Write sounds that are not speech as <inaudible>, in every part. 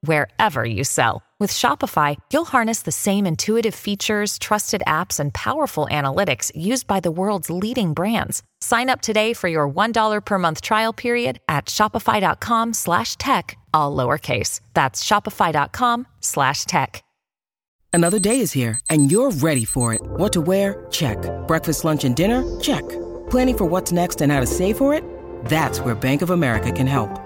wherever you sell. With Shopify, you'll harness the same intuitive features, trusted apps, and powerful analytics used by the world's leading brands. Sign up today for your $1 per month trial period at shopify.com slash tech, all lowercase. That's shopify.com slash tech. Another day is here, and you're ready for it. What to wear? Check. Breakfast, lunch, and dinner? Check. Planning for what's next and how to save for it? That's where Bank of America can help.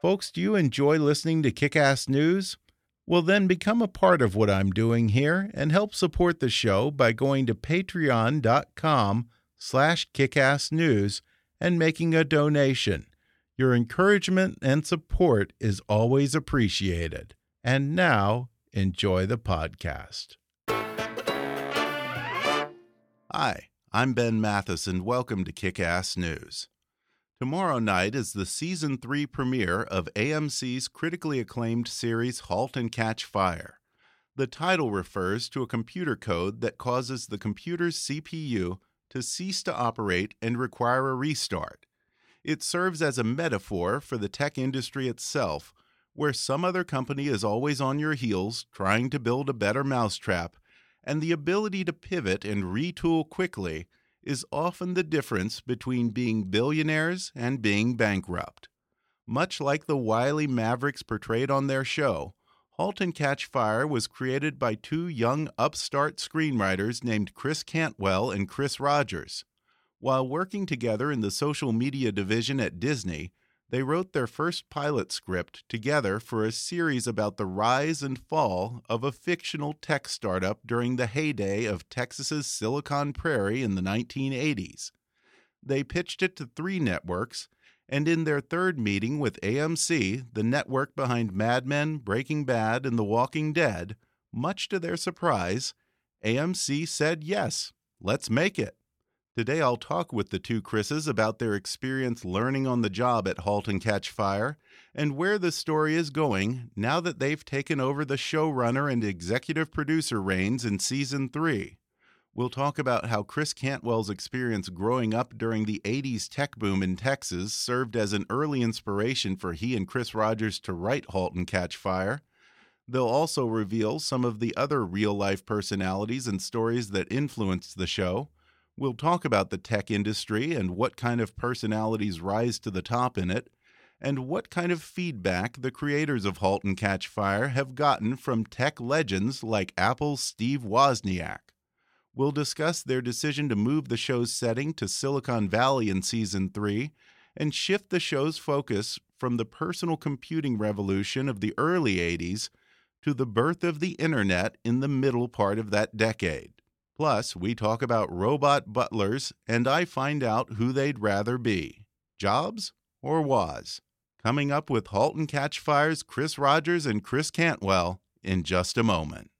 Folks, do you enjoy listening to Kick Ass News? Well, then become a part of what I'm doing here and help support the show by going to patreon.com slash kickassnews and making a donation. Your encouragement and support is always appreciated. And now, enjoy the podcast. Hi, I'm Ben Mathis, and welcome to Kick Ass News. Tomorrow night is the season three premiere of AMC's critically acclaimed series Halt and Catch Fire. The title refers to a computer code that causes the computer's CPU to cease to operate and require a restart. It serves as a metaphor for the tech industry itself, where some other company is always on your heels trying to build a better mousetrap, and the ability to pivot and retool quickly is often the difference between being billionaires and being bankrupt. Much like the wily mavericks portrayed on their show, Halt and Catch Fire was created by two young upstart screenwriters named Chris Cantwell and Chris Rogers. While working together in the social media division at Disney, they wrote their first pilot script together for a series about the rise and fall of a fictional tech startup during the heyday of Texas's Silicon Prairie in the 1980s. They pitched it to three networks, and in their third meeting with AMC, the network behind Mad Men, Breaking Bad, and The Walking Dead, much to their surprise, AMC said yes, let's make it. Today I'll talk with the two Chris's about their experience learning on the job at Halt and Catch Fire and where the story is going now that they've taken over the showrunner and executive producer reins in season 3. We'll talk about how Chris Cantwell's experience growing up during the 80s tech boom in Texas served as an early inspiration for he and Chris Rogers to write Halt and Catch Fire. They'll also reveal some of the other real life personalities and stories that influenced the show. We'll talk about the tech industry and what kind of personalities rise to the top in it, and what kind of feedback the creators of Halt and Catch Fire have gotten from tech legends like Apple's Steve Wozniak. We'll discuss their decision to move the show's setting to Silicon Valley in season 3 and shift the show's focus from the personal computing revolution of the early 80s to the birth of the internet in the middle part of that decade. Plus, we talk about robot butlers, and I find out who they'd rather be Jobs or Woz. Coming up with Halt and Catch Fire's Chris Rogers and Chris Cantwell in just a moment.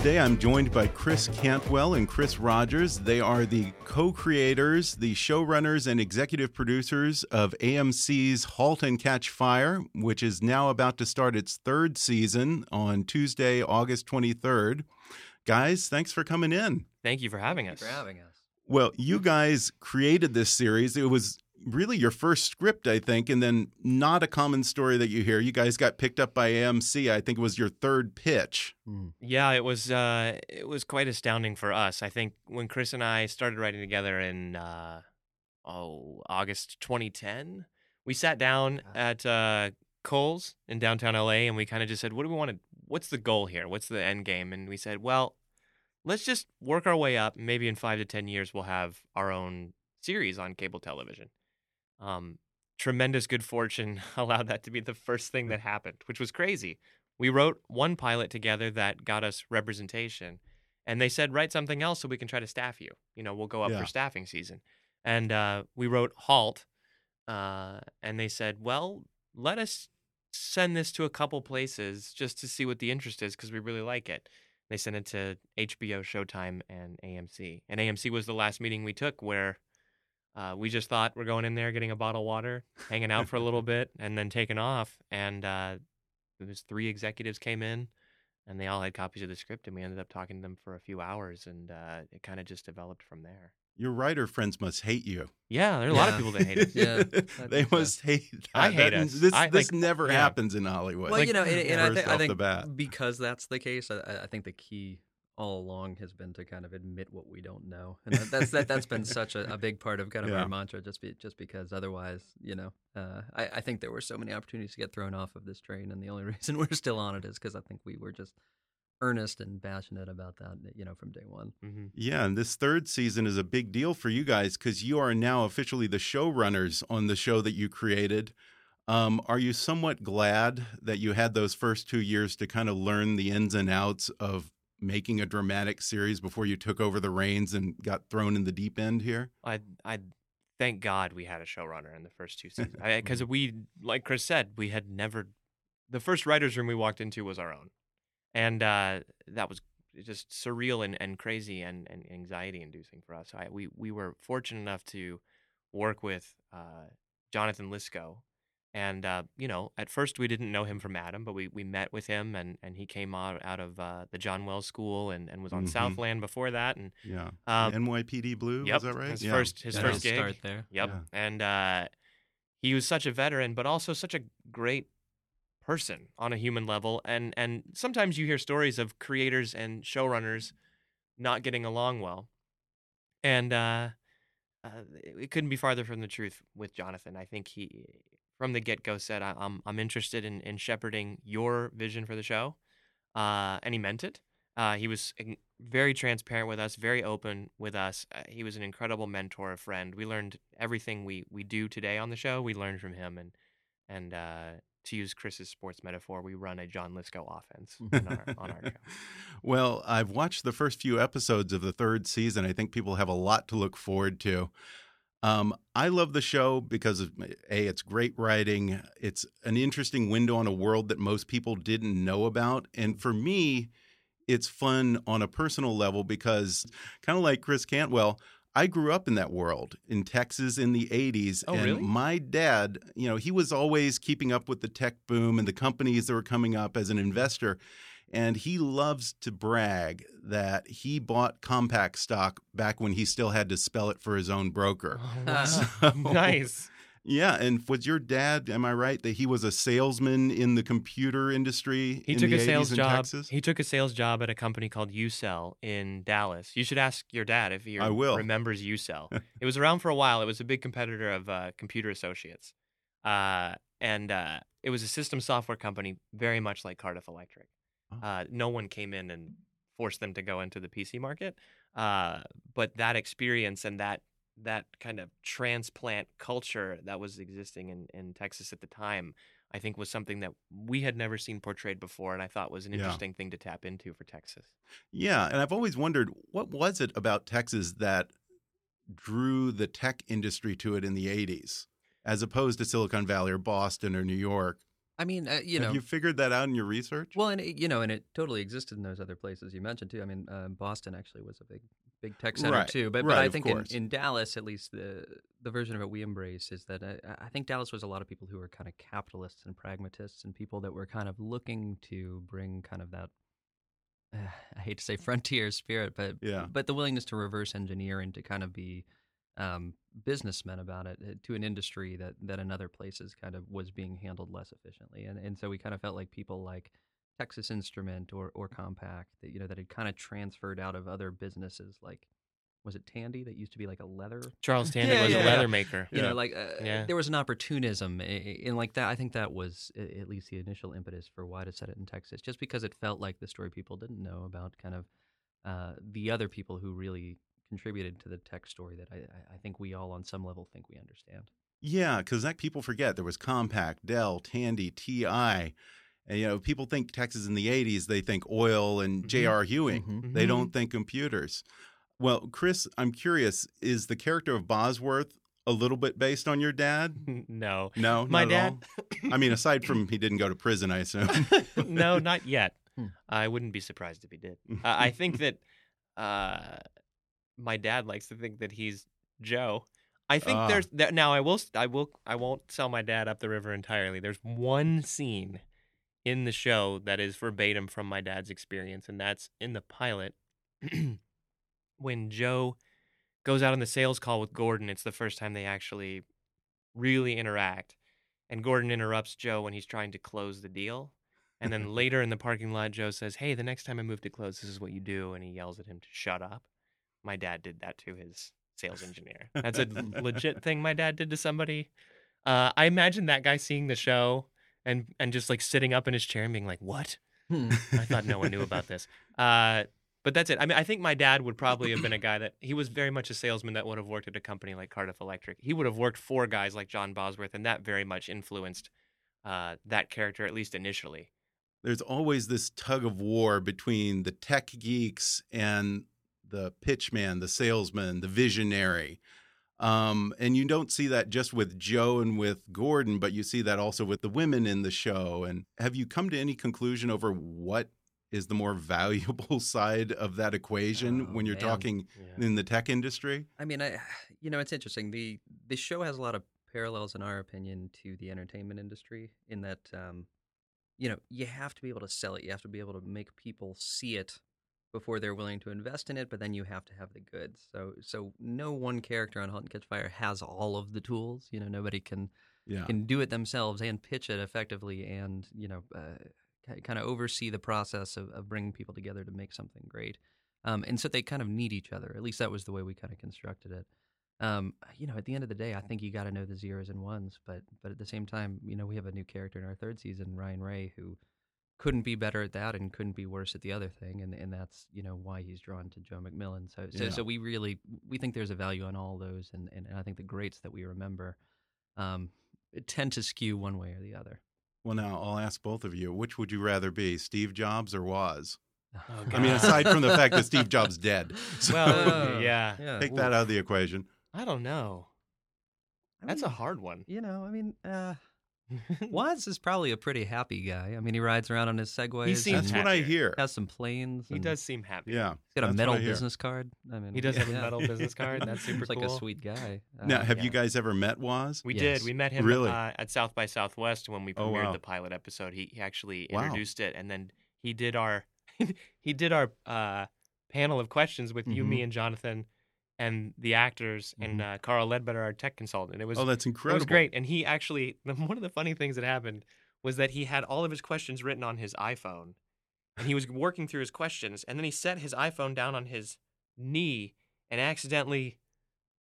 Today I'm joined by Chris Cantwell and Chris Rogers. They are the co creators, the showrunners, and executive producers of AMC's Halt and Catch Fire, which is now about to start its third season on Tuesday, August 23rd. Guys, thanks for coming in. Thank you for having us. for having us. Well, you guys created this series. It was really your first script, I think, and then not a common story that you hear. You guys got picked up by AMC. I think it was your third pitch. Yeah, it was uh, it was quite astounding for us. I think when Chris and I started writing together in uh, oh August 2010. We sat down at uh, Coles in downtown LA, and we kind of just said, "What do we want to? What's the goal here? What's the end game?" And we said, "Well, let's just work our way up. Maybe in five to ten years, we'll have our own series on cable television." Um, tremendous good fortune <laughs> allowed that to be the first thing that happened, which was crazy. We wrote one pilot together that got us representation, and they said write something else so we can try to staff you. You know, we'll go up Yeah. for staffing season, and uh, we wrote Halt, uh, and they said, well, let us send this to a couple places just to see what the interest is because we really like it. They sent it to HBO, Showtime, and AMC. And AMC was the last meeting we took where uh, we just thought we're going in there, getting a bottle of water, hanging out for a little <laughs> bit, and then taking off. And uh, there was three executives came in, and they all had copies of the script, and we ended up talking to them for a few hours, and uh, it kind of just developed from there. Your writer friends must hate you. Yeah, there are a lot of people that hate us. Yeah, <laughs> they so. must hate. That. I hate That- us. This I, this like- never yeah. happens in Hollywood. Well, Like, you know, and, and I, first think, I off the think bat. because that's the case, I, I think the key all along has been to kind of admit what we don't know, and that, that's that, that's been such a, a big part of kind <laughs> of Yeah. our mantra. Just be, just because otherwise, you know, uh, I, I think there were so many opportunities to get thrown off of this train, and the only <laughs> reason we're still on it is because I think we were just earnest and passionate about that, you know, from day one. hmm Yeah, and this third season is a big deal for you guys because you are now officially the showrunners on the show that you created. Um, are you somewhat glad that you had those first two years to kind of learn the ins and outs of making a dramatic series before you took over the reins and got thrown in the deep end here? I I thank God we had a showrunner in the first two seasons <laughs> because we, like Chris said, we had never. The first writers' room we walked into was our own, and uh, that was just surreal and, and crazy and, and anxiety inducing for us. I, we we were fortunate enough to work with uh, Jonathan Lisco. And uh, you know, at first we didn't know him from Adam, but we, we met with him, and, and he came out, out of uh, the John Wells School and, and was on Mhm. Southland before that, and Yeah, um, NYPD Blue, yep, is that right? his yeah. first his Got first his gig. start there. Yep. Yeah. And uh, he was such a veteran, but also such a great person on a human level. And and sometimes you hear stories of creators and showrunners not getting along well, and uh, uh, it couldn't be farther from the truth with Jonathan. I think he, from the get go, said, I- "I'm I'm interested in in shepherding your vision for the show," uh, and he meant it. Uh, he was very transparent with us, very open with us. Uh, he was an incredible mentor, a friend. We learned everything we, we do today on the show. We learned from him, and and uh, to use Chris's sports metaphor, we run a John Lisco offense our, on our show. <laughs> well, I've watched the first few episodes of the third season. I think people have a lot to look forward to. Um, I love the show because of a it's great writing. It's an interesting window on a world that most people didn't know about, and for me, it's fun on a personal level because kind of like Chris Cantwell. I grew up in that world in Texas in the 80s. Oh, and really? my dad, you know, he was always keeping up with the tech boom and the companies that were coming up as an investor. And he loves to brag that he bought Compaq stock back when he still had to spell it for his own broker. Oh, <laughs> So- nice. Yeah. And was your dad, am I right, that he was a salesman in the computer industry He in took a 80s sales job. Texas? He took a sales job at a company called UCCEL in Dallas. You should ask your dad if he I will. remembers UCCEL. <laughs> it was around for a while. It was a big competitor of uh, Computer Associates, uh, and uh, it was a system software company, very much like Cardiff Electric. Oh. Uh, no one came in and forced them to go into the PC market, uh, but that experience and that that kind of transplant culture that was existing in, in Texas at the time, I think was something that we had never seen portrayed before, and I thought was an Yeah. interesting thing to tap into for Texas. Yeah, and I've always wondered what was it about Texas that drew the tech industry to it in the 80s as opposed to Silicon Valley or Boston or New York. I mean, uh, you Have know, you figured that out in your research? Well, and it, you know, and it totally existed in those other places you mentioned too. I mean, uh, Boston actually was a big, big tech center Right, too. But, right, but I think in, in Dallas, at least the the version of it we embrace is that I, I think Dallas was a lot of people who were kind of capitalists and pragmatists and people that were kind of looking to bring kind of that. Uh, <sighs> I hate to say frontier spirit, but Yeah. but the willingness to reverse engineer and to kind of be um, businessmen about it uh, to an industry that that in other places kind of was being handled less efficiently, and and so we kind of felt like people like Texas Instrument or or Compaq that you know that had kind of transferred out of other businesses like was it Tandy that used to be like a leather Charles <laughs> Tandy Yeah, was yeah, a yeah. leather maker. you Yeah. know like uh, Yeah. there was an opportunism in like that i think that was at least the initial impetus for why to set it in texas just because it felt like the story people didn't know about kind of uh, the other people who really contributed to the tech story that I, I- think we all on some level think we understand Yeah, because that people forget there was Compaq, Dell, Tandy, TI. And, you know, people think Texas in the 80s, they think oil and Mhm. J.R. Ewing. Mhm. They Mhm. don't think computers. Well, Chris, I'm curious, is the character of Bosworth a little bit based on your dad? <laughs> no, No, my dad. I mean, aside from he didn't go to prison, I assume. <laughs> no, not yet. Hmm. I wouldn't be surprised if he did. <laughs> Uh, I think that uh, my dad likes to think that he's Joe. I think Ah. there's there, now. I will. I will. I won't sell my dad up the river entirely. There's one scene in the show that is verbatim from my dad's experience, and that's in the pilot <clears throat> when Joe goes out on the sales call with Gordon. It's the first time they actually really interact, and Gordon interrupts Joe when he's trying to close the deal. And then <laughs> later in the parking lot, Joe says, Hey, the next time I move to close, this is what you do. And he yells at him to shut up. My dad did that to his sales engineer. That's a <laughs> legit thing my dad did to somebody. Uh, I imagine that guy seeing the show and, and just like sitting up in his chair and being like, What? <laughs> I thought no one knew about this. Uh, but that's it. I mean, I think my dad would probably have been a guy that he was very much a salesman that would have worked at a company like Cardiff Electric. He would have worked for guys like John Bosworth, and that very much influenced uh, that character, at least initially. There's always this tug of war between the tech geeks and the pitchman, the salesman, the visionary. Um, and you don't see that just with Joe and with Gordon, but you see that also with the women in the show. And have you come to any conclusion over what is the more <laughs> valuable side of that equation Oh, when you're man. talking in the tech industry? I mean, I, you know, it's interesting. the The show has a lot of parallels, in our opinion, to the entertainment industry. In that, um, you know, you have to be able to sell it. You have to be able to make people see it before they're willing to invest in it. But then you have to have the goods. So, so no one character on *Halt and Catch Fire* has all of the tools. You know, nobody can Yeah. can do it themselves and pitch it effectively, and you know, uh, kind of oversee the process of, of bringing people together to make something great. Um, and so they kind of need each other. At least that was the way we kind of constructed it. Um, you know, at the end of the day, I think you got to know the zeros and ones, but but at the same time, you know, we have a new character in our third season, Ryan Ray, who couldn't be better at that and couldn't be worse at the other thing, and and that's you know why he's drawn to Joe McMillan. So so, Yeah. so we really we think there's a value on all those, and, and I think the greats that we remember um, tend to skew one way or the other. Well, now I'll ask both of you which would you rather be, Steve Jobs or Woz? Oh, I mean, aside from the fact that Steve Jobs dead. <laughs> So Well, yeah. yeah. take that out of the equation. I don't know. I That's a hard one. You know, I mean, uh, <laughs> Woz is probably a pretty happy guy. I mean, he rides around on his Segway. He seems That's what I happier. hear. has some planes. he does seem happy. Yeah. He's got a metal what I hear. business card. I mean, He does have a metal <laughs> business card. That's super Seems like a sweet guy. Now, Uh, have yeah. you guys ever met Woz? We Yes. did. We met him Really? uh, at South by Southwest when we Oh, premiered wow. the pilot episode. He, he actually Wow. introduced it, and then he did our <laughs> he did our uh, panel of questions with you, Mhm. me, and Jonathan, and the actors, and uh, Carl Ledbetter, our tech consultant. It was Oh, that's incredible. it was great. And he actually <laughs> one of the funny things that happened was that he had all of his questions written on his iPhone, and he was working through his questions, and then he set his iPhone down on his knee and accidentally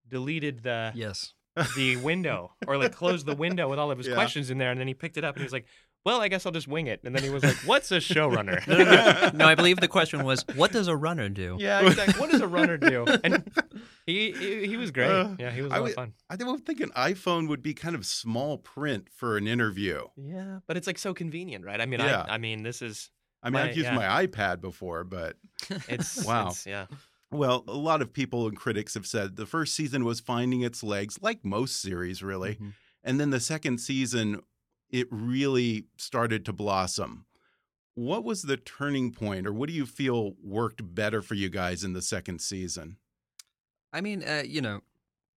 deleted the Yes. the window or like closed the window with all of his <laughs> Yeah. questions in there and then he picked it up and he was like well i guess i'll just wing it and then he was like what's a showrunner No, no, no. no, I believe the question was, what does a runner do? <laughs> yeah exactly what does a runner do and he he, he was great Uh, yeah he was a I lot of fun I would think an iPhone would be kind of small print for an interview. yeah but it's like so convenient right i mean Yeah. I, I mean this is I mean, My- I've used yeah. my iPad before, but <laughs> it's <laughs> Wow. it's- yeah well, a lot of people and critics have said the first season was finding its legs, like most series, really. Mhm. And then the second season, it really started to blossom. What was the turning point, or what do you feel worked better for you guys in the second season? I mean, uh, you know,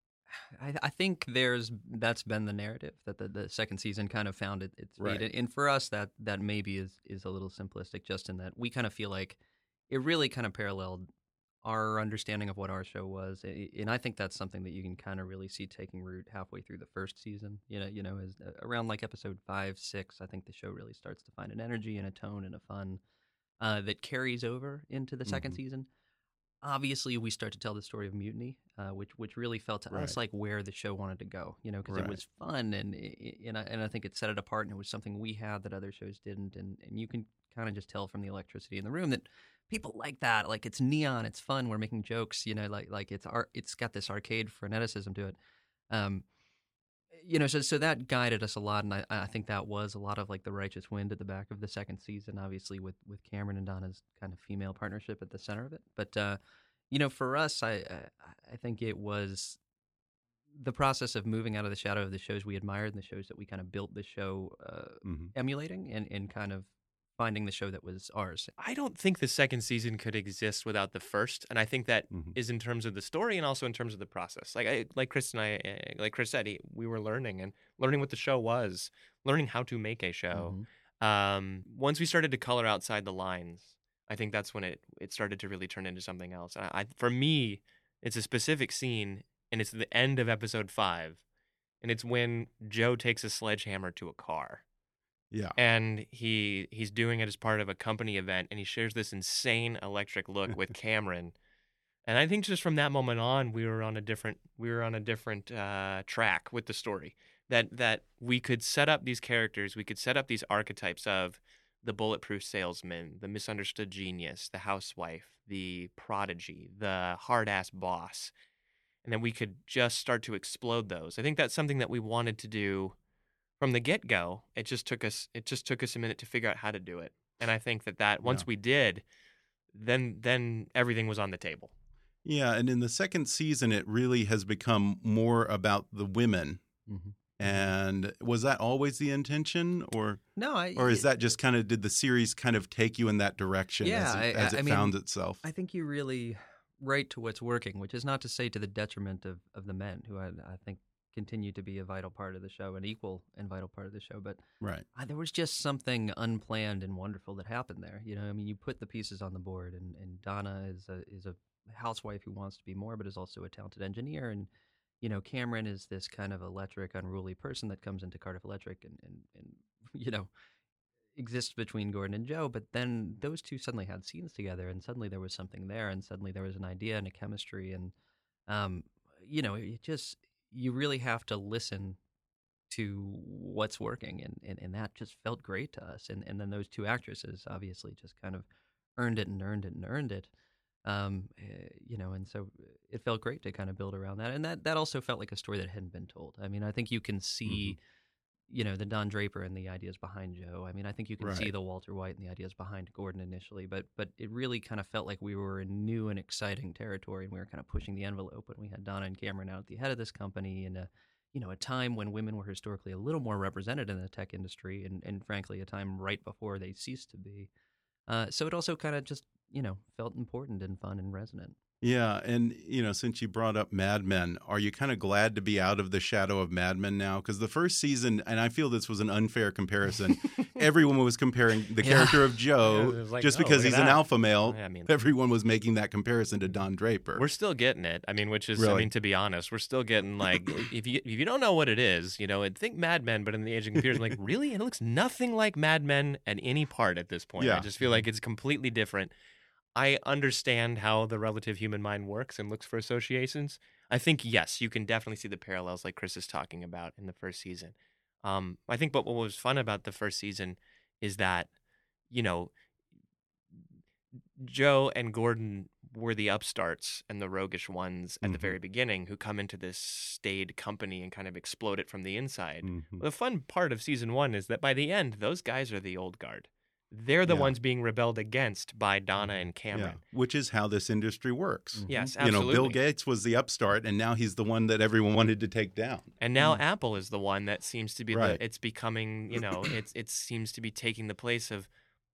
<sighs> I, I think there's that's been the narrative that the, the second season kind of found it, its Right. and, and for us that that maybe is is a little simplistic, just in that we kind of feel like it really kind of paralleled our understanding of what our show was, and I think that's something that you can kind of really see taking root halfway through the first season. You know, you know, as uh, around like episode five, six, I think the show really starts to find an energy and a tone and a fun uh, that carries over into the second Mhm. season. obviously we start to tell the story of mutiny, uh, which which really felt to Right. us like where the show wanted to go. You know, because Right. it was fun and i- and I, and I think it set it apart, and it was something we had that other shows didn't. And and you can kind of just tell from the electricity in the room that people like that. Like it's neon, it's fun. We're making jokes. You know, like like it's art. It's got this arcade freneticism to it. Um, you know, so so that guided us a lot, and I, I think that was a lot of like the righteous wind at the back of the second season, obviously with with Cameron and Donna's kind of female partnership at the center of it. But uh, you know, for us, I I- I think it was the process of moving out of the shadow of the shows we admired and the shows that we kind of built the show uh, Mhm. emulating, and and kind of finding the show that was ours. I don't think the second season could exist without the first, and I think that is Mhm. in terms of the story and also in terms of the process. Like I, like Chris and I, uh, like Chris said, he, we were learning and learning what the show was, learning how to make a show. Mhm. Um, once we started to color outside the lines, I think that's when it it started to really turn into something else. And I, for me, it's a specific scene, and it's the end of episode five, and it's when Joe takes a sledgehammer to a car Yeah. and he he's doing it as part of a company event and he shares this insane electric look with Cameron and I think just from that moment on we were on a different we were on a different uh, track with the story that that we could set up these characters we could set up these archetypes of the bulletproof salesman the misunderstood genius the housewife the prodigy the hard ass boss and then we could just start to explode those I think that's something that we wanted to do from the get go, it just took us it just took us a minute to figure out how to do it. And I think that that once Yeah. we did, then then everything was on the table. Yeah, and in the second season, it really has become more about the women. Mhm. And was that always the intention, or No, I, or is that just kind of did the series kind of take you in that direction Yeah, as it, I- as I it mean, found itself? I think you really write to what's working, which is not to say to the detriment of, of the men, who I, I think continue to be a vital part of the show, an equal and vital part of the show. But right. uh, there was just something unplanned and wonderful that happened there. You know, I mean, you put the pieces on the board, and, and Donna is a is a housewife who wants to be more, but is also a talented engineer, and you know, Cameron is this kind of electric, unruly person that comes into Cardiff Electric and and, and <laughs> you know exists between Gordon and Joe. But then those two suddenly had scenes together, and suddenly there was something there, and suddenly there was an idea and a chemistry, and um, you know, it just you really have to listen to what's working and, and, and that just felt great to us and, and then those two actresses obviously just kind of earned it and earned it and earned it um, eh, you know and so it felt great to kind of build around that and that, that also felt like a story that hadn't been told. I mean i think you can see you know the don draper and the ideas behind joe i mean i think you can see the walter white and the ideas behind gordon initially but but it really kind of felt like we were in new and exciting territory and we were kind of pushing the envelope and we had donna and cameron out at the head of this company and a you know, a time when women were historically a little more represented in the tech industry, and, and frankly, a time right before they ceased to be. Uh, so it also kind of just, you know, felt important and fun and resonant. Yeah, and you know, since you brought up Mad Men, are you kind of glad to be out of the shadow of Mad Men now? Because the first season, and I feel this was an unfair comparison. <laughs> everyone was comparing the Yeah. character of Joe was like, just oh, because he's an that. alpha male. Yeah, I mean- everyone was making that comparison to Don Draper. We're still getting it. I mean, which is, I mean, to be honest, we're still getting like, <clears throat> if you if you don't know what it is, you know, and think Mad Men, but in the age of computers, I'm like, really, it looks nothing like Mad Men at any part at this point. I just feel like it's completely different. I understand how the relative human mind works and looks for associations. I think yes, you can definitely see the parallels like Chris is talking about in the first season. Um, I think, but what was fun about the first season is that, you know, Joe and Gordon were the upstarts and the roguish ones at the Mhm. very beginning who come into this staid company and kind of explode it from the inside. Mhm. The fun part of season one is that by the end, those guys are the old guard. They're the Yeah. ones being rebelled against by Donna mm-hmm. and Yeah, Cameron. which is how this industry works. Mm-hmm. Yes, absolutely. You know. Bill Gates was the upstart, and now he's the one that everyone wanted to take down. And now mm. Apple is the one that seems to be Right. the, it's becoming, you know, <clears throat> it's it seems to be taking the place of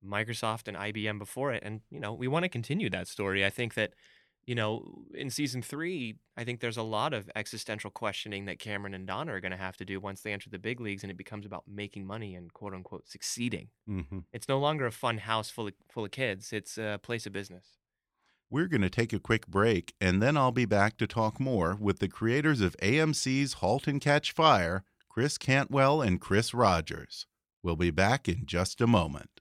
Microsoft and IBM before it. And, you know, we want to continue that story. I think that, you know, in season three, I think there's a lot of existential questioning that Cameron and Donna are going to have to do once they enter the big leagues and it becomes about making money and quote unquote succeeding. hmm It's no longer a fun house full of, full of kids, it's a place of business. We're going to take a quick break, and then I'll be back to talk more with the creators of AMC's Halt and Catch Fire, Chris Cantwell and Chris Rogers. We'll be back in just a moment.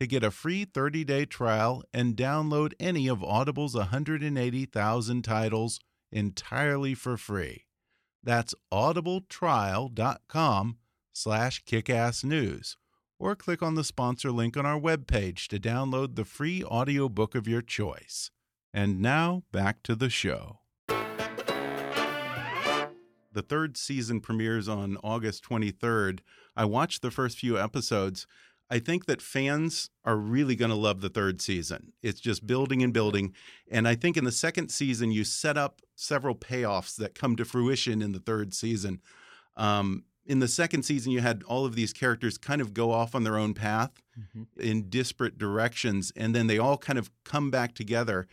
to get a free 30-day trial and download any of Audible's 180,000 titles entirely for free. That's audibletrial.com slash kickassnews or click on the sponsor link on our webpage to download the free audiobook of your choice. And now back to the show. The third season premieres on August 23rd. I watched the first few episodes. I think that fans are really going to love the third season. It's just building and building. And I think in the second season, you set up several payoffs that come to fruition in the third season. Um, in the second season, you had all of these characters kind of go off on their own path mm -hmm. in disparate directions, and then they all kind of come back together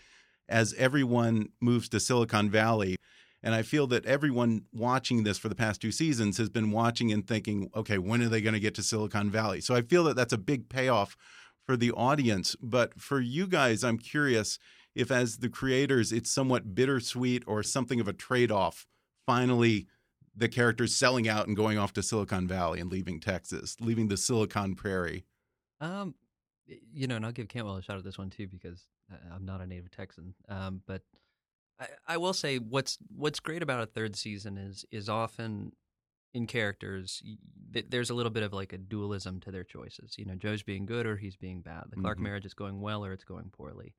as everyone moves to Silicon Valley. And I feel that everyone watching this for the past two seasons has been watching and thinking, okay, when are they going to get to Silicon Valley? So I feel that that's a big payoff for the audience. But for you guys, I'm curious if, as the creators, it's somewhat bittersweet or something of a trade off. Finally, the characters selling out and going off to Silicon Valley and leaving Texas, leaving the Silicon Prairie. Um, you know, and I'll give Cantwell a shot at this one too because I'm not a native Texan. Um, but I, I will say what's what's great about a third season is is often in characters there's a little bit of like a dualism to their choices. You know, Joe's being good or he's being bad. The Clark mm-hmm. marriage is going well or it's going poorly.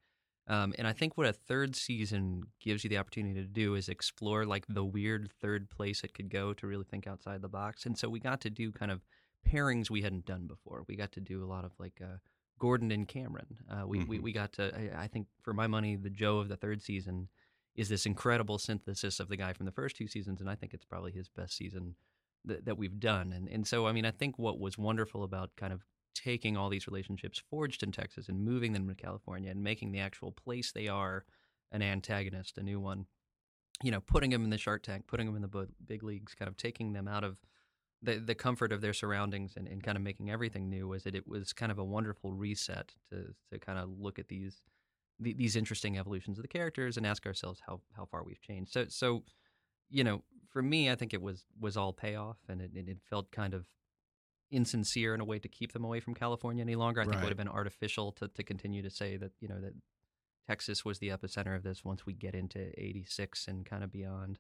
Um, and I think what a third season gives you the opportunity to do is explore like the weird third place it could go to really think outside the box. And so we got to do kind of pairings we hadn't done before. We got to do a lot of like uh, Gordon and Cameron. Uh, we, mm-hmm. we we got to. I, I, think for my money, the Joe of the third season is this incredible synthesis of the guy from the first two seasons, and I think it's probably his best season that, that we've done. And and so I mean, I think what was wonderful about kind of taking all these relationships forged in Texas and moving them to California and making the actual place they are an antagonist, a new one. You know, putting them in the Shark Tank, putting them in the big leagues, kind of taking them out of the the comfort of their surroundings and, and kind of making everything new was that it was kind of a wonderful reset to to kind of look at these these interesting evolutions of the characters and ask ourselves how how far we've changed. So so you know, for me, I think it was was all payoff, and it, it felt kind of insincere in a way to keep them away from California any longer. I think it would have been artificial to to continue to say that you know that Texas was the epicenter of this once we get into '86 and kind of beyond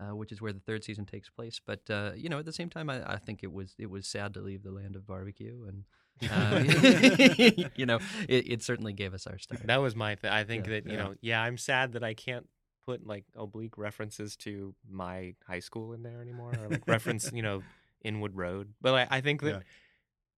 uh, which is where the third season takes place. But uh, you know, at the same time, I, I, think it was it was sad to leave the land of barbecue, and uh, <laughs> <laughs> you know, it, it, certainly gave us our start. That was my. Th- I think yeah, that you yeah. know, yeah, I'm sad that I can't put like oblique references to my high school in there anymore, or like reference, you know, Inwood Road. But I, I think that yeah.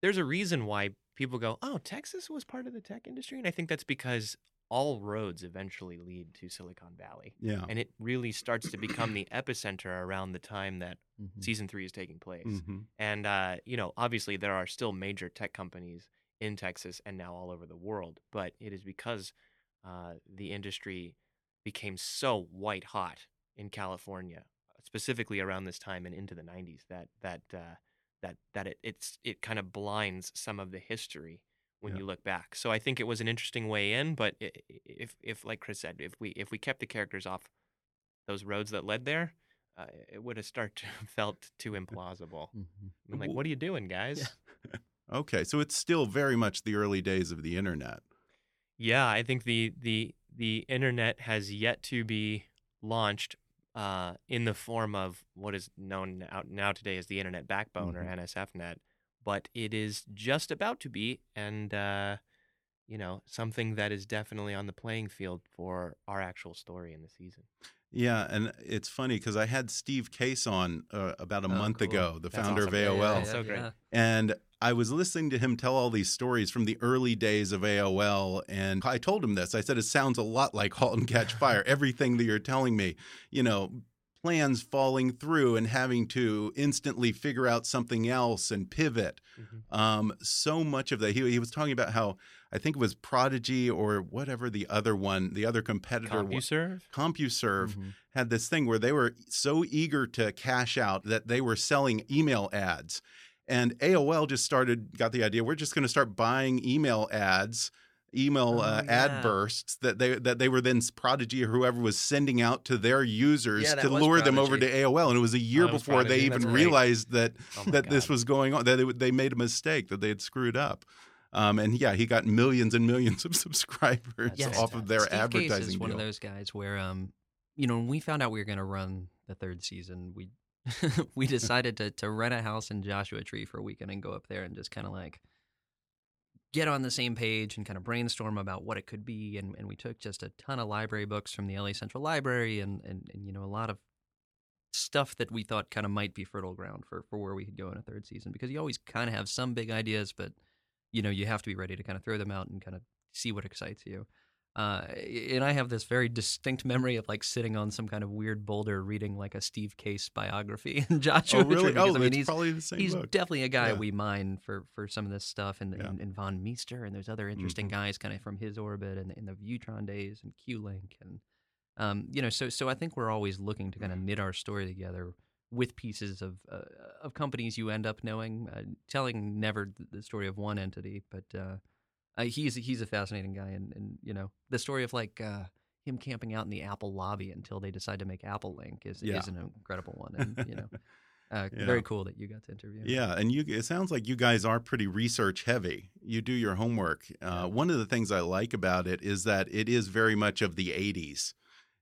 there's a reason why people go, "Oh, Texas was part of the tech industry," and I think that's because all roads eventually lead to Silicon Valley. Yeah. And it really starts to become the epicenter around the time that mm-hmm. season three is taking place. Mm-hmm. And, uh, you know, obviously there are still major tech companies in Texas and now all over the world, but it is because uh, the industry became so white hot in California, specifically around this time and into the 90s, that, that, uh, that, that it, it's, it kind of blinds some of the history when yeah. you look back. So I think it was an interesting way in, but if if like Chris said, if we if we kept the characters off those roads that led there, uh, it would have started <laughs> felt too <laughs> implausible. Mm-hmm. I'm like, what are you doing, guys? Yeah. <laughs> okay, so it's still very much the early days of the internet. Yeah, I think the the the internet has yet to be launched uh, in the form of what is known now, now today as the internet backbone mm-hmm. or NSFNet but it is just about to be, and uh, you know, something that is definitely on the playing field for our actual story in the season. Yeah, and it's funny because I had Steve Case on uh, about a oh, month cool. ago, the That's founder awesome. of AOL. Yeah, yeah, so great. And I was listening to him tell all these stories from the early days of AOL, and I told him this. I said, "It sounds a lot like *Halt and Catch Fire.* Everything that you're telling me, you know, plans falling through and having to instantly figure out something else and pivot. Mm -hmm. um, so much of that. He, he was talking about how I think it was Prodigy or whatever the other one, the other competitor. CompuServe. CompuServe Mhm. had this thing where they were so eager to cash out that they were selling email ads. And AOL just started, got the idea, we're just going to start buying email ads, email Oh, uh, yeah. ad bursts that they that they were then Prodigy or whoever was sending out to their users Yeah, to lure them over to AOL. And it was a year Oh, was before they Prodigy. even That's realized that Oh that this was going on, that they, they made a mistake, that they had screwed up. Um, and yeah, he got millions and millions of <laughs> subscribers Yes. off of their Steve advertising Case is one deal. of those guys where, um, you know, when we found out we were going to run the third season, we <laughs> we decided to to rent a house in Joshua Tree for a weekend and go up there and just kind of like get on the same page and kind of brainstorm about what it could be. And, and we took just a ton of library books from the LA Central Library and, and, and you know, a lot of stuff that we thought kind of might be fertile ground for, for where we could go in a third season because you always kind of have some big ideas, but you know, you have to be ready to kind of throw them out and kind of see what excites you. Uh, and I have this very distinct memory of like sitting on some kind of weird boulder reading like a Steve Case biography <laughs> in Joshua Oh, really? Because, Oh, I mean, he's, probably the same he's book. definitely a guy Yeah. we mine for for some of this stuff and, Yeah. and, and Von Meister and there's other interesting Mhm. guys kind of from his orbit and in the Viewtron days and Q-Link and um, you know so so I think we're always looking to kind of knit our story together with pieces of uh, of companies you end up knowing uh, telling never the story of one entity but uh, he's he's a fascinating guy and, and you know the story of like uh, him camping out in the Apple lobby until they decide to make Apple Link is Yeah. is an incredible one and you know <laughs> uh, Yeah. very cool that you got to interview him. Yeah, and you it sounds like you guys are pretty research heavy. You do your homework. Uh, one of the things I like about it is that it is very much of the 80s.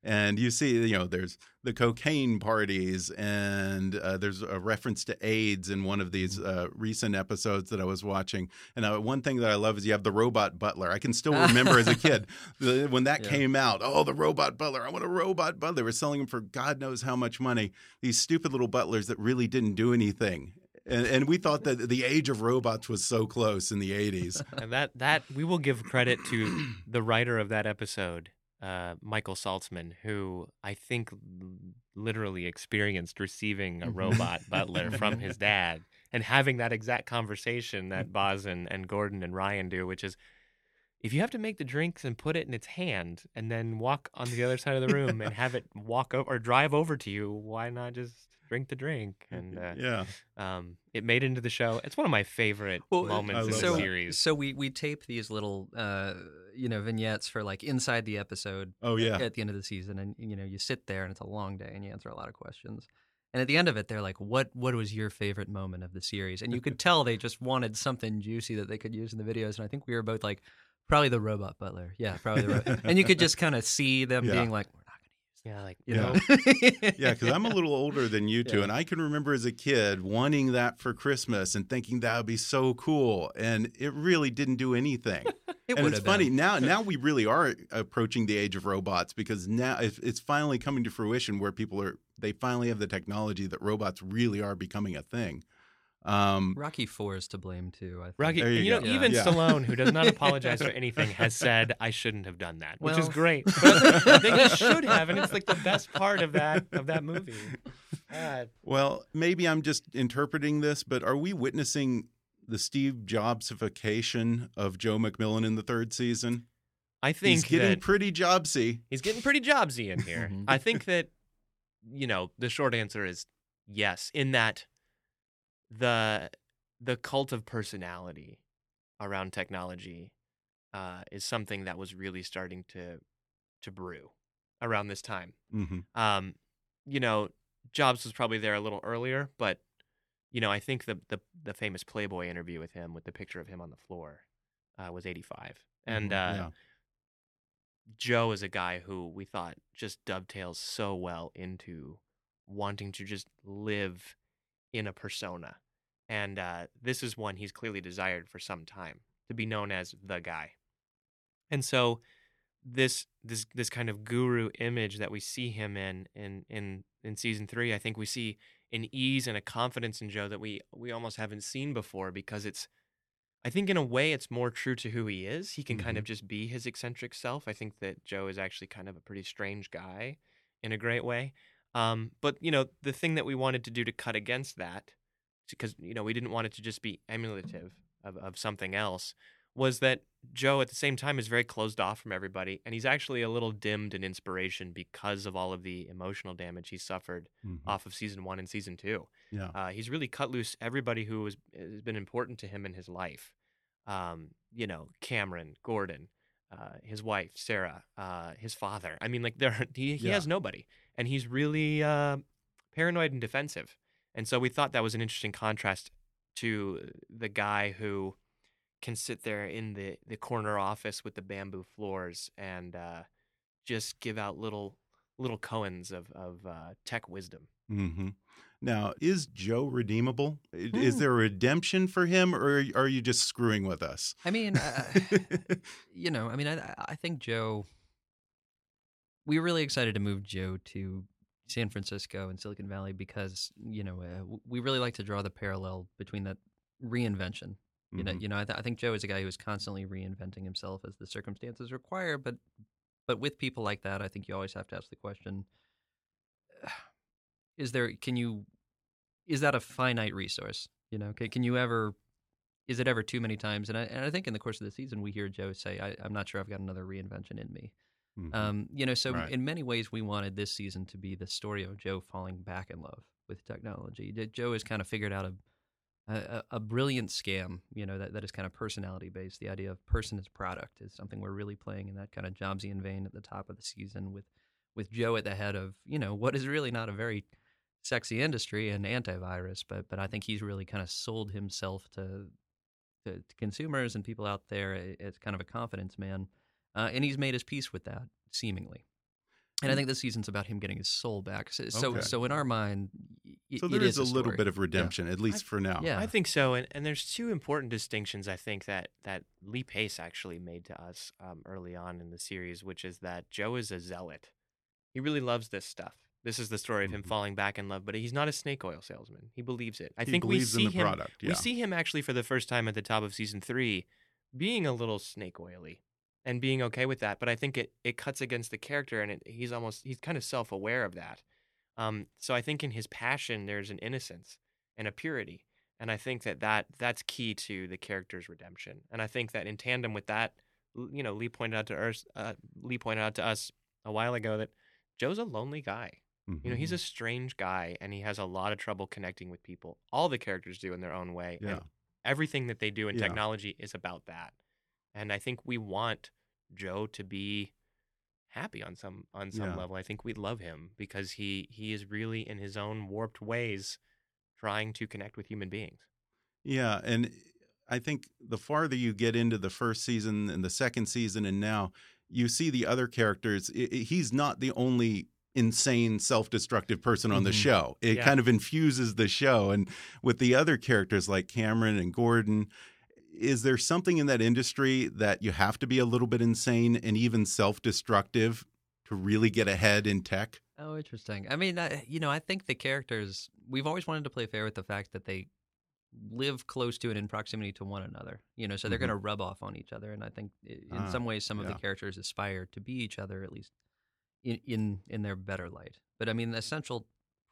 And you see, you know, there's the cocaine parties, and uh, there's a reference to AIDS in one of these uh, recent episodes that I was watching. And uh, one thing that I love is you have the robot butler. I can still <laughs> remember as a kid the, when that Yeah. came out. Oh, the robot butler! I want a robot butler. They were selling them for God knows how much money. These stupid little butlers that really didn't do anything. And, and we thought that the age of robots was so close in the 80s. <laughs> And that that we will give credit to the writer of that episode, uh, Michael Saltzman, who I think literally experienced receiving a robot butler from his <laughs> dad and having that exact conversation that Boz and, and Gordon and Ryan do, which is if you have to make the drinks and put it in its hand and then walk on the other side of the room and have it walk over or drive over to you, why not just drink the drink? And uh, yeah. um, it made it into the show. It's one of my favorite Well, moments in the so, that. series. So we we tape these little uh, you know vignettes for like inside the episode. Oh, yeah. At the end of the season, and you know you sit there and it's a long day and you answer a lot of questions. And at the end of it, they're like, "What what was your favorite moment of the series?" And you could tell they just wanted something juicy that they could use in the videos. And I think we were both like, "Probably the robot butler." Yeah, probably the robot. and you could just kind of see them Yeah. being like, "We're not yeah, like You <laughs> Yeah. know? Yeah, because I'm a little older than you two, Yeah. and I can remember as a kid wanting that for Christmas and thinking that would be so cool, and it really didn't do anything. <laughs> It and would it's have funny been. now. Now we really are approaching the age of robots because now it's it's finally coming to fruition where people are they finally have the technology that robots really are becoming a thing. Um, Rocky Four is to blame too. I think. Rocky, There you you, know, go. even Yeah. Stallone, who does not <laughs> apologize for anything, has said, "I shouldn't have done that," which is great. <laughs> But I think he should have, and it's like the best part of that of that movie. God. well, maybe I'm just interpreting this, but are we witnessing the Steve Jobsification of Joe McMillan in the third season? I think He's getting that pretty Jobsy. he's getting pretty jobsy in here. Mhm. I think that you know the short answer is yes. In that the the cult of personality around technology uh, is something that was really starting to to brew around this time. hmm Um, you know, Jobs was probably there a little earlier, but you know, I think the the the famous Playboy interview with him with the picture of him on the floor uh, was 85. And uh, Mm-hmm. yeah. Joe is a guy who we thought just dovetails so well into wanting to just live in a persona. And uh, this is one he's clearly desired for some time to be known as the guy. And so this this this kind of guru image that we see him in in in in season 3, I think we see an ease and a confidence in Joe that we we almost haven't seen before because it's I think in a way it's more true to who he is. He can kind of just be his eccentric self. I think that Joe is actually kind of a pretty strange guy in a great way. Um, but you know, the thing that we wanted to do to cut against that, because you know we didn't want it to just be emulative of, of something else, was that Joe at the same time is very closed off from everybody, and he's actually a little dimmed in inspiration because of all of the emotional damage he suffered Mhm. off of season one and season two. Yeah. Uh, he's really cut loose everybody who was, has been important to him in his life. Um, you know, Cameron, Gordon, uh, his wife, Sarah, uh, his father. I mean, like there, <laughs> he, he Yeah. has nobody, and he's really uh, paranoid and defensive. And so we thought that was an interesting contrast to the guy who can sit there in the, the corner office with the bamboo floors and uh, just give out little little koans of of uh, tech wisdom. hmm Now, is Joe redeemable? Is Hmm. there a redemption for him, or are you just screwing with us? I mean, uh, <laughs> you know, I mean, I I think Joe. We were really excited to move Joe to San Francisco and Silicon Valley because you know uh, we really like to draw the parallel between that reinvention. You know, Mhm. you know, I, th- I think Joe is a guy who is constantly reinventing himself as the circumstances require. But but with people like that, I think you always have to ask the question: <sighs> Is there? Can you? Is that a finite resource? You know, can, can you ever is it ever too many times? And I, and I think in the course of the season, we hear Joe say, I, I'm not sure I've got another reinvention in me. Mhm. Um, you know, so Right. in many ways, we wanted this season to be the story of Joe falling back in love with technology. That Joe has kind of figured out a, a, a brilliant scam, you know, that, that is kind of personality based. The idea of person as product is something we're really playing in that kind of Jobsian vein at the top of the season with, with Joe at the head of, you know, what is really not a very sexy industry and antivirus, but but I think he's really kind of sold himself to to, to consumers and people out there a- as kind of a confidence man, uh, and he's made his peace with that seemingly. And I think this season's about him getting his soul back. So, so, Okay. so in our mind, y- so it there is, is a little bit of redemption, at least for now. Yeah. I think so, and, and there's two important distinctions I think that that Lee Pace actually made to us um, early on in the series, which is that Joe is a zealot. He really loves this stuff. This is the story of him Mhm. falling back in love, but he's not a snake oil salesman. He believes it. I He think we see the him. product, yeah. We see him actually for the first time at the top of season three, being a little snake oily, and being okay with that. But I think it it cuts against the character, and it, he's almost he's kind of self aware of that. Um, so I think in his passion, there's an innocence and a purity, and I think that, that that's key to the character's redemption. And I think that in tandem with that, you know, Lee pointed out to us, uh, Lee pointed out to us a while ago that Joe's a lonely guy. You know, he's a mm-hmm. strange guy, and he has a lot of trouble connecting with people. All the characters do in their own way. Yeah. And everything that they do in Yeah. technology is about that. And I think we want Joe to be happy on some on some Yeah. level. I think we love him because he he is really in his own warped ways trying to connect with human beings. Yeah, and I think the farther you get into the first season and the second season, and now you see the other characters. he's not the only insane, self-destructive person on the Mhm. show. It Yeah. kind of infuses the show, and with the other characters like Cameron and Gordon. Is there something in that industry that you have to be a little bit insane and even self-destructive to really get ahead in tech? Oh, interesting. I mean, I, you know, I think the characters we've always wanted to play fair with the fact that they live close to and in proximity to one another. You know, so they're Mhm. going to rub off on each other, and I think in Ah, some ways some of the characters aspire to be each other at least in, in in their better light. But I mean, the essential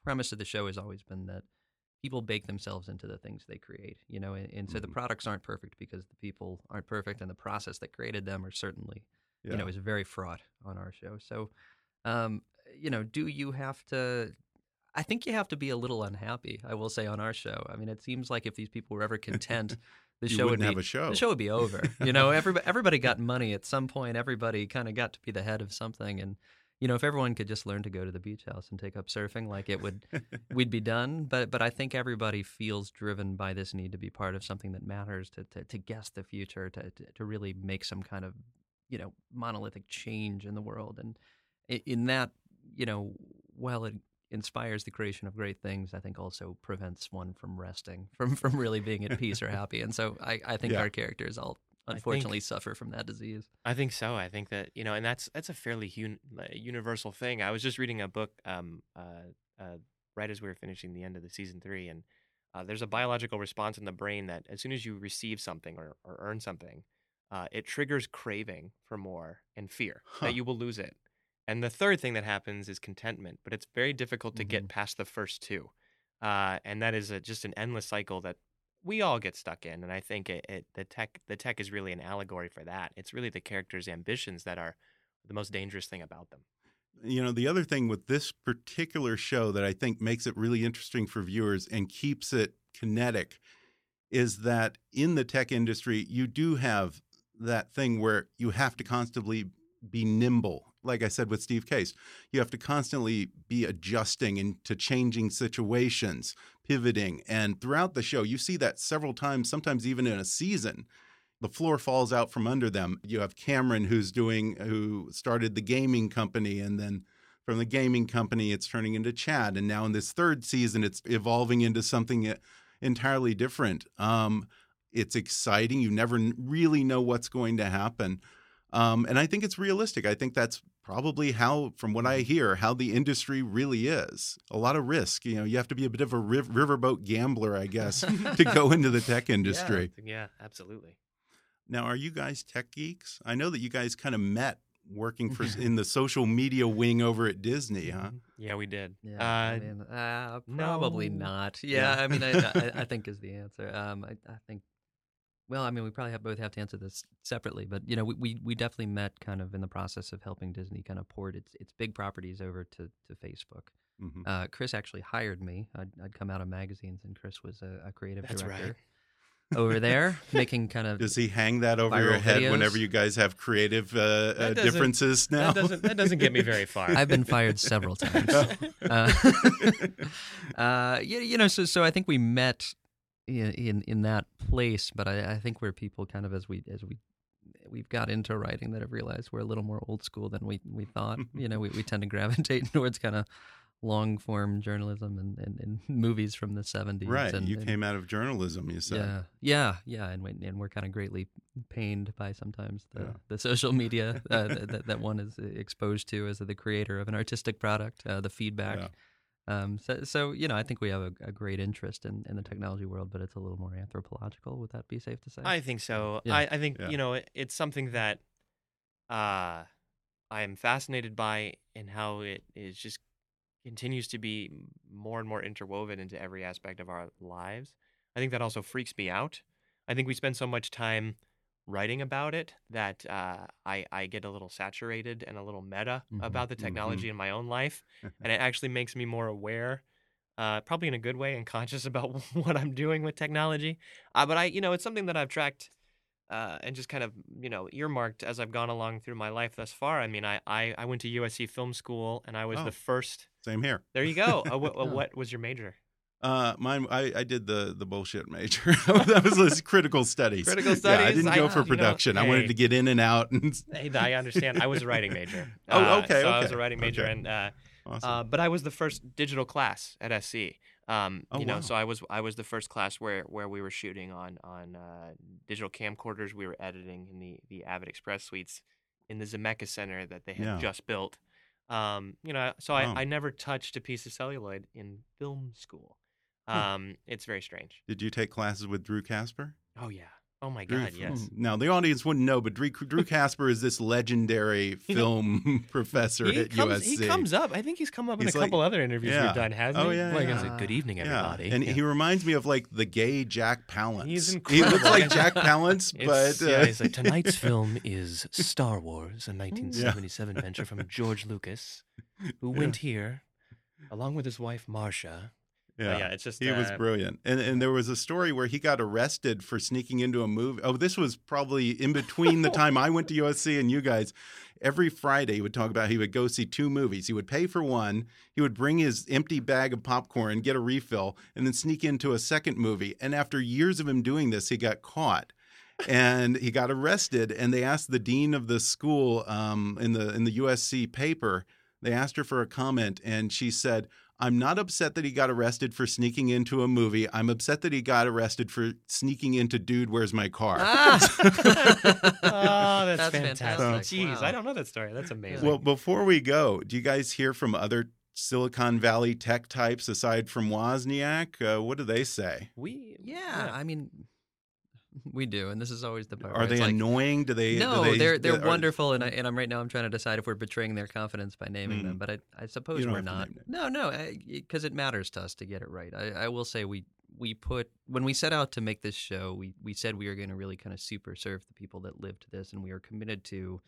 premise of the show has always been that people bake themselves into the things they create. You know, and, and so the Mhm. products aren't perfect because the people aren't perfect, and the process that created them are certainly Yeah. you know, is very fraught on our show. So, um, you know, do you have to? I think you have to be a little unhappy. I will say on our show. I mean, it seems like if these people were ever content, <laughs> the You show would wouldn't be have a show. the show would be over. <laughs> You know, everybody everybody got money at some point. Everybody kind of got to be the head of something, and you know, if everyone could just learn to go to the beach house and take up surfing, like it would, <laughs> we'd be done. But but I think everybody feels driven by this need to be part of something that matters, to to, to guess the future, to, to to really make some kind of you know monolithic change in the world, and in that you know, while it inspires the creation of great things, I think also prevents one from resting, <laughs> from from really being at peace or <laughs> happy. And so I, I think Yeah. our characters all think- unfortunately suffer from that disease. I think so. I think that you know, and that's that's a fairly un- universal thing. I was just reading a book um, uh, uh, right as we were finishing the end of the season three, and uh, there's a biological response in the brain that as soon as you receive something or, or earn something, uh, it triggers craving for more and fear Huh. that you will lose it. And the third thing that happens is contentment, but it's very difficult to get Mhm. past the first two, uh, and that is a, just an endless cycle that we all get stuck in, and I think it, it the tech the tech is really an allegory for that. It's really the characters' ambitions that are the most dangerous thing about them. You know, the other thing with this particular show that I think makes it really interesting for viewers and keeps it kinetic is that in the tech industry, you do have that thing where you have to constantly be nimble. Like I said with Steve Case, you have to constantly be adjusting into changing situations, pivoting. And throughout the show, you see that several times, sometimes even in a season. The floor falls out from under them. You have Cameron, who's doing, who started the gaming company, and then from the gaming company, it's turning into chat. And now in this third season, it's evolving into something entirely different. Um, it's exciting. You never really know what's going to happen. Um, and I think it's realistic. I think that's probably how, from what I Mm-hmm. hear, how the industry really is. A lot of risk. You know, you have to be a bit of a riv riverboat gambler, I guess, <laughs> to go into the tech industry. Yeah, absolutely. Now, are you guys tech geeks? I know that you guys kind of met working for <laughs> in the social media wing over at Disney, huh? Yeah, we did. Yeah, uh, I mean, uh, probably no. not. Yeah, Yeah. I mean, I, I, I <laughs> think is the answer. Um, I, I think. Well, I mean, we probably have both have to answer this separately, but you know, we, we, we definitely met kind of in the process of helping Disney kind of port its its big properties over to, to Facebook. Mhm. Uh, Chris actually hired me. I'd, I'd come out of magazines, and Chris was a, a creative That's right. director over there, making kind of <laughs> Does he hang that over your head videos? whenever you guys have creative uh, uh, differences now? That doesn't that doesn't get me <laughs> very far. I've been fired several <laughs> times. Uh, uh, you, you know, so so I think we met in in, in that place, but I, I think we're people kind of as we as we we've got into writing that have realized we're a little more old school than we we thought. <laughs> you know, we, we tend to gravitate <laughs> towards kind of long form journalism and, and, and <laughs> movies from the seventies. right. And, you and- came out of journalism, you said. yeah, yeah, yeah, and we, and we're kind of greatly pained by sometimes the, Yeah. the social media uh, that, that- that one is exposed to as the creator of an artistic product, uh, the feedback. Yeah. Um, so, so you know, I think we have a, a great interest in, in the technology world, but it's a little more anthropological. Would that be safe to say? I think so. Yeah. I, I think Yeah. you know it, it's something that uh, I am fascinated by, and how it is just continues to be more and more interwoven into every aspect of our lives. I think that also freaks me out. I think we spend so much time writing about it that uh, I I get a little saturated and a little meta Mhm. about the technology in my own life, and it <laughs> actually makes me more aware. Uh, probably in a good way and conscious <laughs> about what I'm doing with technology. Uh, but I, you know, it's something that I've tracked uh, and just kind of, you know, earmarked as I've gone along through my life thus far. I mean, I, I, I went to USC Film School and I was Oh. the first. Same here. There you go. Uh, <laughs> what, what was your major? Uh, mine. I, I did the the bullshit major. <laughs> that was this critical studies. Critical studies. Yeah, I didn't I- go for you know, production. I wanted to get in and out. And Hey, I understand. I was a writing major. <laughs> Oh, Uh, okay, So I was a writing major, okay. and uh, awesome. uh, but I was the first digital class at SC. Um, Oh, you know, wow. so I was I was the first class where where we were shooting on on uh, digital camcorders. We were editing in the the Avid Express suites in the Zemeckis Center that they had Yeah. just built. Um, you know, so. I, I never touched a piece of celluloid in film school. Hmm. Um, it's very strange. did you take classes with Drew Casper? Oh yeah. Oh my Drew- God. Yes. Now the audience wouldn't know, but Drew, Drew <laughs> Casper is this legendary film <laughs> professor He at comes, USC. he comes up. I think he's come up in a like- couple other interviews yeah. we've done, hasn't Oh, he? yeah, Like, yeah. Said, good evening, Yeah, everybody. and Yeah. he <laughs> reminds me of like the gay Jack Palance. He's incredible. He looks like Jack Palance, but uh, yeah, he's like tonight's film is Star Wars, a 1977 venture from George Lucas, who went here along with his wife Marcia. Yeah. yeah, it's just, he was uh, brilliant. And and there was a story where he got arrested for sneaking into a movie. Oh, this was probably in between the time I went to USC and you guys. Every Friday, he would talk about he would go see two movies. He would pay for one. He would bring his empty bag of popcorn, get a refill, and then sneak into a second movie. And after years of him doing this, he got caught. and he got arrested. And they asked the dean of the school um, in the in the USC paper. They asked her for a comment, and she said, "I'm not upset that he got arrested for sneaking into a movie. I'm upset that he got arrested for sneaking into Dude, Where's My Car." <laughs> Oh, that's, That's fantastic. fantastic. Jeez, Wow. I don't know that story. That's amazing. Well, before we go, do you guys hear from other Silicon Valley tech types aside from Wozniak? Uh, what do they say? we, yeah, I mean, we do, and this is always the part. Are they like, annoying? Do they? No, do they, they're they're are- wonderful, and I and I'm right now I'm trying to decide if we're betraying their confidence by naming Mm. them, but I I suppose we're not. No, no, because it matters to us to get it right. I, I will say we we put when we set out to make this show, we we said we were going to really kind of super serve the people that lived this, and we are committed to.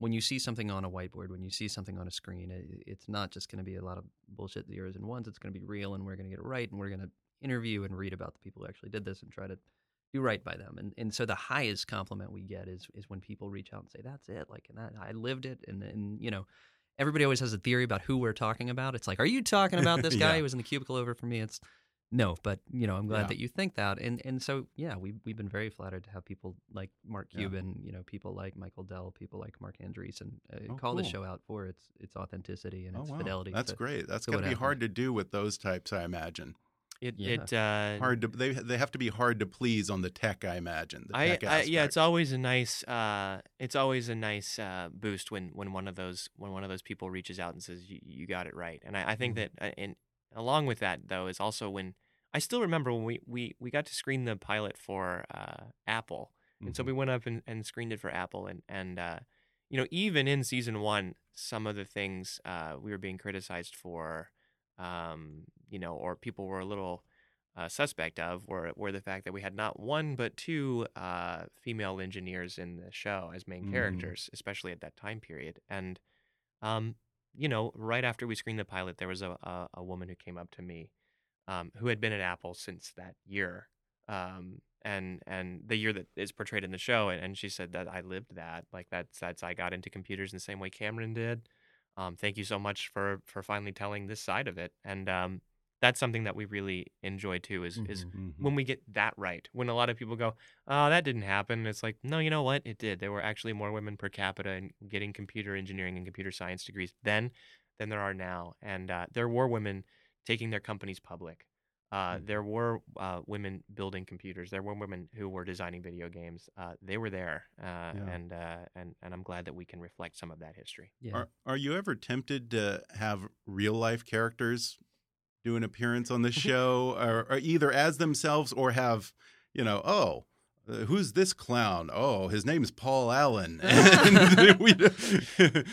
When you see something on a whiteboard, when you see something on a screen, it, it's not just going to be a lot of bullshit zeros and ones. It's going to be real, and we're going to get it right, and we're going to interview and read about the people who actually did this and try to do right by them. And and so the highest compliment we get is is when people reach out and say, "That's it," like, and that I lived it, and and you know everybody always has a theory about who we're talking about. It's like, are you talking about this <laughs> guy Yeah. who was in the cubicle over from me? It's no, but you know, I'm glad Yeah. that you think that. And and so yeah, we we've been very flattered to have people like Mark Yeah. Cuban, you know, people like Michael Dell, people like Marc Andreessen uh, Oh, call the show out for its its authenticity and Oh its wow, fidelity. that's to- great. That's got to be happened. hard to do with those types, I imagine. It Yeah. it uh, Hard to they they have to be hard to please on the tech, I imagine. The I, tech I yeah, it's always a nice uh, it's always a nice uh, boost when when one of those when one of those people reaches out and says you, you got it right. And I, I think Mm-hmm. that uh, and along with that though is also when I still remember when we we, we got to screen the pilot for uh, Apple, and so Mhm. we went up and, and screened it for Apple, and and uh, you know even in season one, some of the things uh, we were being criticized for, um, you know, or people were a little uh, suspect of were were the fact that we had not one but two uh, female engineers in the show as main Mm. characters, especially at that time period. And um, you know, right after we screened the pilot, there was a a, a woman who came up to me, um, who had been at Apple since that year, um, and and the year that is portrayed in the show, and, and she said that I lived that, like that's that's I got into computers in the same way Cameron did. Um, thank you so much for for finally telling this side of it, and um, that's something that we really enjoy too. Is is Mhm. Mhm. when we get that right. When a lot of people go, "Oh, that didn't happen," it's like, no, you know what? It did. There were actually more women per capita in getting computer engineering and computer science degrees then than there are now, and uh, there were women taking their companies public. Uh, Mhm. There were uh, women building computers. There were women who were designing video games. Uh, they were there, uh, and uh, and and I'm glad that we can reflect some of that history. Yeah. Are are you ever tempted to have real life characters do an appearance on the <laughs> show, or, or either as themselves or have, you know, oh, uh, who's this clown? Oh, his name's Paul Allen. <laughs> <laughs> we,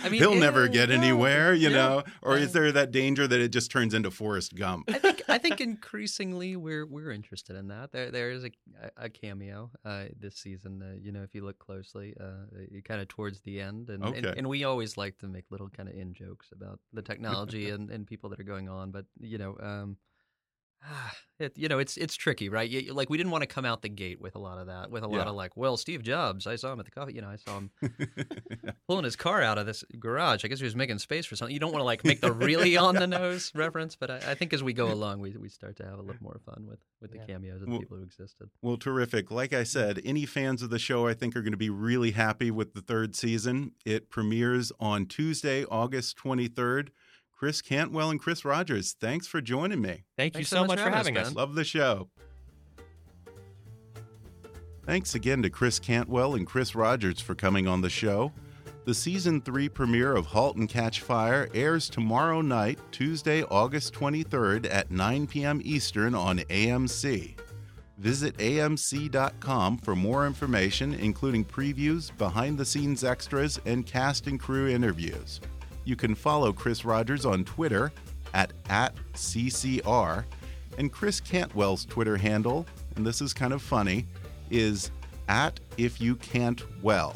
I mean, he'll never get yeah, anywhere, you know. Or is there that danger that it just turns into Forrest Gump? I think I think <laughs> increasingly we're we're interested in that. There there is a a cameo uh, this season. Uh, you know, if you look closely, uh, kind of towards the end, and, and and we always like to make little kind of in jokes about the technology and, and people that are going on. But you know, um, <sighs> it, you know, it's it's tricky, right? You, like we didn't want to come out the gate with a lot of that, with a lot Yeah. of like, well, Steve Jobs, I saw him at the coffee. You know, I saw him <laughs> pulling his car out of this garage. I guess he was making space for something. You don't want to like make the really on the nose <laughs> reference, but I, I think as we go along, we we start to have a little more fun with with the cameos of the people who existed. Well, terrific. Like I said, any fans of the show, I think, are going to be really happy with the third season. It premieres on Tuesday, August 23rd. Chris Cantwell and Chris Rogers, thanks for joining me. Thank you Thanks so, so much much for for having having us, us. Love the show. Thanks again to Chris Cantwell and Chris Rogers for coming on the show. The season three premiere of *Halt and Catch Fire* airs tomorrow night, Tuesday, August 23rd at 9 p.m. Eastern on AMC. Visit amc.com for more information, including previews, behind the scenes extras, and cast and crew interviews. You can follow Chris Rogers on Twitter at, at CCR, and Chris Cantwell's Twitter handle, and this is kind of funny, is at if you can't well.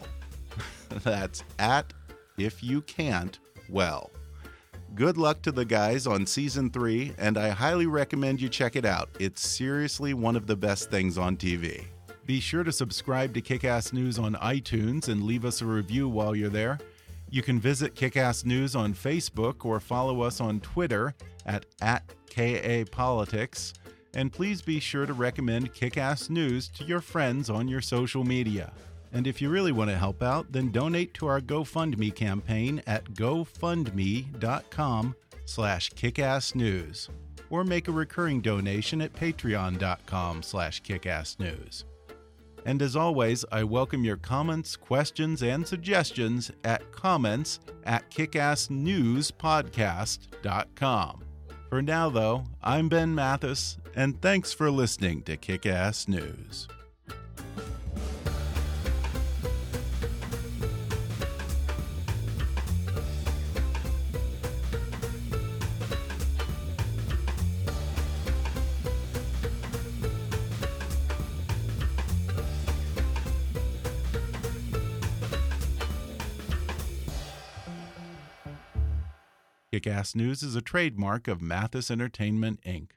<laughs> That's at if you can't well. Good luck to the guys on season three, and I highly recommend you check it out. It's seriously one of the best things on TV. Be sure to subscribe to Kickass News on iTunes and leave us a review while you're there. You can visit Kickass News on Facebook or follow us on Twitter at, at KAPolitics. And please be sure to recommend Kickass News to your friends on your social media. And if you really want to help out, then donate to our GoFundMe campaign at gofundme.com slash kickassnews. Or make a recurring donation at patreon.com slash kickassnews. And as always, I welcome your comments, questions, and suggestions at comments at kickassnewspodcast.com. For now, though, I'm Ben Mathis, and thanks for listening to Kickass News. Ass News is a trademark of Mathis Entertainment, Inc.